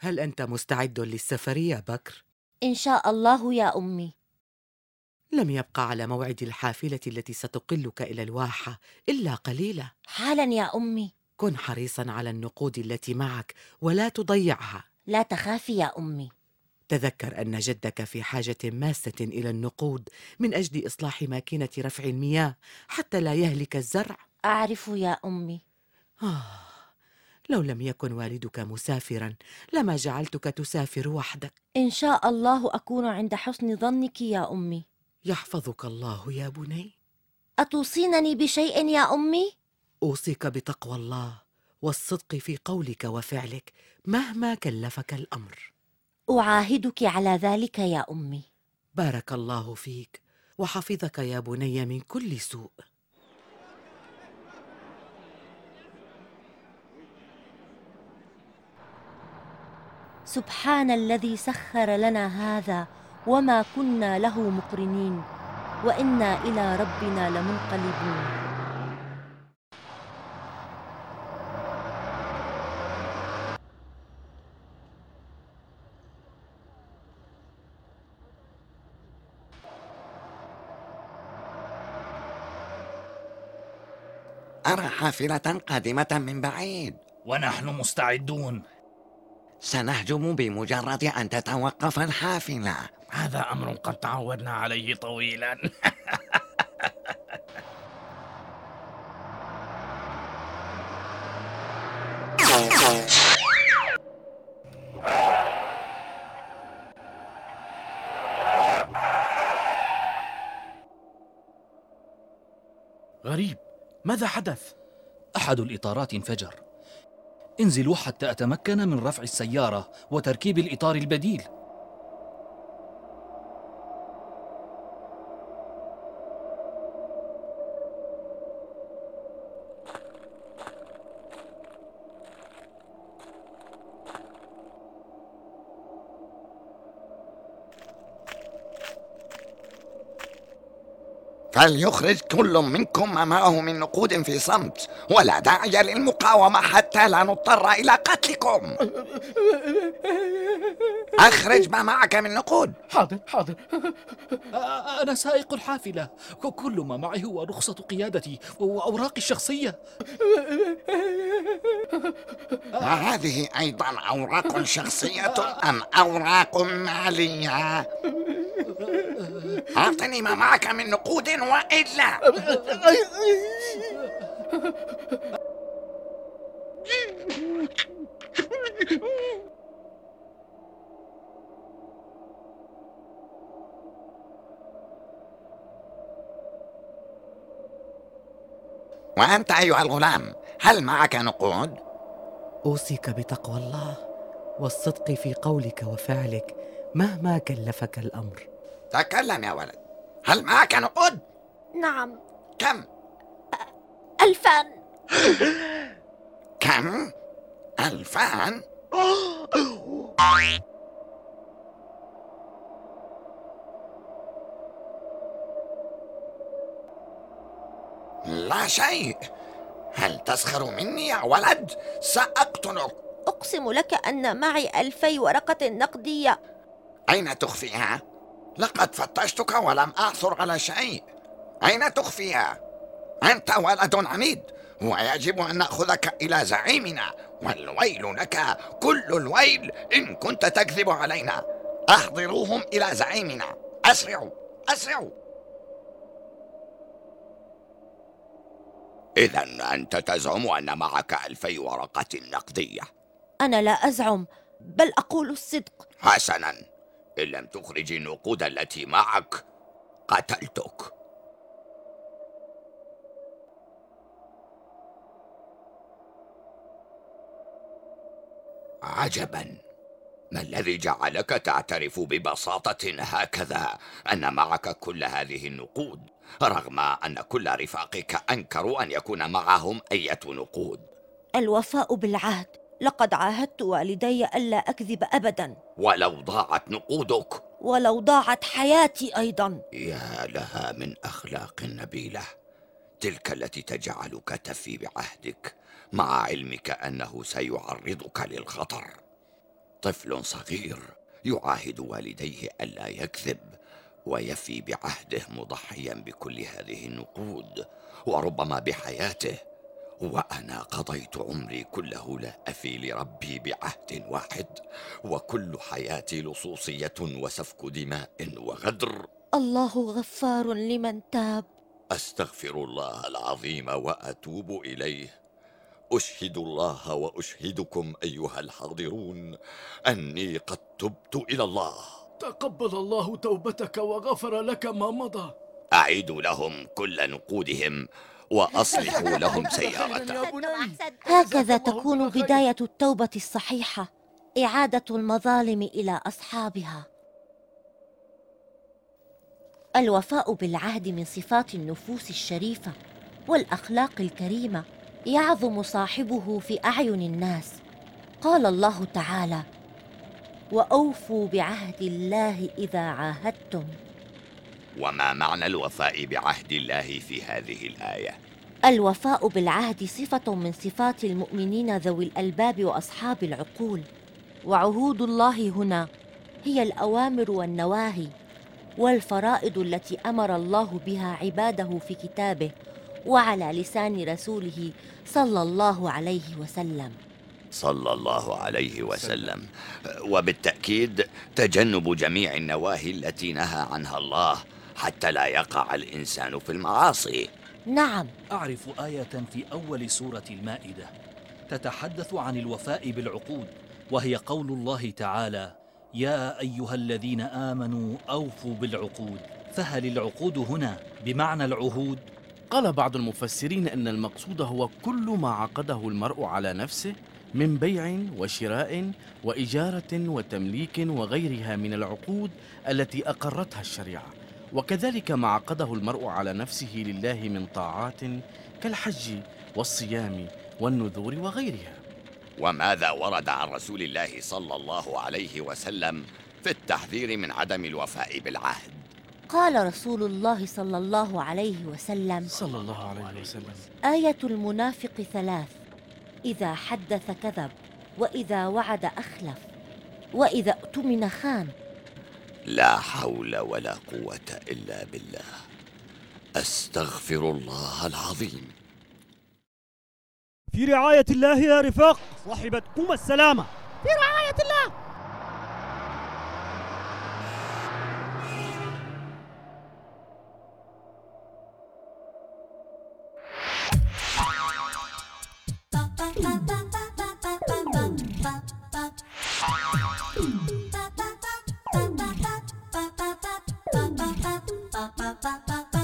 هل أنت مستعد للسفر يا بكر؟ إن شاء الله يا أمي لم يبقى على موعد الحافلة التي ستقلك إلى الواحة إلا قليلة حالا يا أمي. كن حريصا على النقود التي معك ولا تضيعها. لا تخافي يا أمي. تذكر أن جدك في حاجة ماسة إلى النقود من أجل إصلاح ماكينة رفع المياه حتى لا يهلك الزرع. أعرف يا أمي. آه لو لم يكن والدك مسافرا لما جعلتك تسافر وحدك؟ إن شاء الله أكون عند حسن ظنك يا أمي. يحفظك الله يا بني؟ أتوصينني بشيء يا أمي؟ أوصيك بتقوى الله والصدق في قولك وفعلك مهما كلفك الأمر. أعاهدك على ذلك يا أمي. بارك الله فيك وحفظك يا بني من كل سوء. سبحان الذي سخر لنا هذا وما كنا له مقرنين وإنا إلى ربنا لمنقلبون. أرى حافلة قادمة من بعيد. ونحن مستعدون. سنهجم بمجرد أن تتوقف الحافلة. هذا أمر قد تعودنا عليه طويلا. غريب ماذا حدث؟ أحد الإطارات انفجر. انزلوا حتى أتمكن من رفع السيارة وتركيب الإطار البديل. فليخرج كل منكم ما معه من نقود في صمت؟ ولا داعي للمقاومة حتى لا نضطر إلى قتلكم. أخرج ما معك من نقود. حاضر حاضر. أنا سائق الحافلة. كل ما معي هو رخصة قيادتي وأوراقي الشخصية. وهذه أيضا أوراق شخصية أم أوراق مالية؟ أعطني ما معك من نقود وإلا وأنت أيها الغلام هل معك نقود؟ أوصيك بتقوى الله والصدق في قولك وفعلك مهما كلفك الأمر تكلم يا ولد هل معك نقود؟ نعم كم؟ ألفان كم؟ ألفان؟ لا شيء هل تسخر مني يا ولد؟ سأقتلك أقسم لك أن معي ألفي ورقة نقدية أين تخفيها؟ لقد فتشتك ولم أعثر على شيء. أين تخفيها؟ أنت ولد عنيد ويجب أن نأخذك إلى زعيمنا والويل لك كل الويل إن كنت تكذب علينا. أحضروهم إلى زعيمنا. أسرعوا أسرعوا. إذا أنت تزعم أن معك ألفي ورقة نقدية. أنا لا أزعم بل أقول الصدق. حسنا. إن لم تخرج النقود التي معك قتلتك. عجبا. ما الذي جعلك تعترف ببساطة هكذا؟ أن معك كل هذه النقود رغم أن كل رفاقك أنكروا أن يكون معهم أية نقود. الوفاء بالعهد. لقد عاهدت والدي ألا أكذب أبدا. ولو ضاعت نقودك. ولو ضاعت حياتي أيضا. يا لها من أخلاق نبيلة. تلك التي تجعلك تفي بعهدك. مع علمك أنه سيعرضك للخطر. طفل صغير يعاهد والديه ألا يكذب ويفي بعهده مضحيا بكل هذه النقود. وربما بحياته وأنا قضيت عمري كله لا أفي لربي بعهد واحد وكل حياتي لصوصية وسفك دماء وغدر. الله غفار لمن تاب. أستغفر الله العظيم وأتوب إليه. أشهد الله وأشهدكم أيها الحاضرون أني قد تبت إلى الله. تقبل الله توبتك وغفر لك ما مضى. اعيدوا لهم كل نقودهم وأصلحوا لهم سيارتهم. هكذا تكون بداية التوبة الصحيحة إعادة المظالم إلى أصحابها. الوفاء بالعهد من صفات النفوس الشريفة والأخلاق الكريمة يعظم صاحبه في أعين الناس. قال الله تعالى وأوفوا بعهد الله إذا عاهدتم. وما معنى الوفاء بعهد الله في هذه الآية؟ الوفاء بالعهد صفة من صفات المؤمنين ذوي الألباب وأصحاب العقول. وعهود الله هنا هي الأوامر والنواهي والفرائض التي أمر الله بها عباده في كتابه وعلى لسان رسوله صلى الله عليه وسلم. صلى الله عليه وسلم. وبالتأكيد تجنب جميع النواهي التي نهى عنها الله. حتى لا يقع الإنسان في المعاصي. نعم. أعرف آية في أول سورة المائدة تتحدث عن الوفاء بالعقود وهي قول الله تعالى يا أيها الذين آمنوا أوفوا بالعقود. فهل العقود هنا بمعنى العهود؟ قال بعض المفسرين أن المقصود هو كل ما عقده المرء على نفسه من بيع وشراء وإجارة وتمليك وغيرها من العقود التي أقرتها الشريعة. وكذلك ما عقده المرء على نفسه لله من طاعات كالحج والصيام والنذور وغيرها. وماذا ورد عن رسول الله صلى الله عليه وسلم في التحذير من عدم الوفاء بالعهد؟ قال رسول الله صلى الله عليه وسلم صلى الله عليه وسلم. آية المنافق ثلاث. إذا حدث كذب وإذا وعد أخلف وإذا اؤتمن خان لا حول ولا قوة إلا بالله. أستغفر الله العظيم. في رعاية الله يا رفاق صاحبتكم السلامة. في رعاية الله Pa pa pa pa.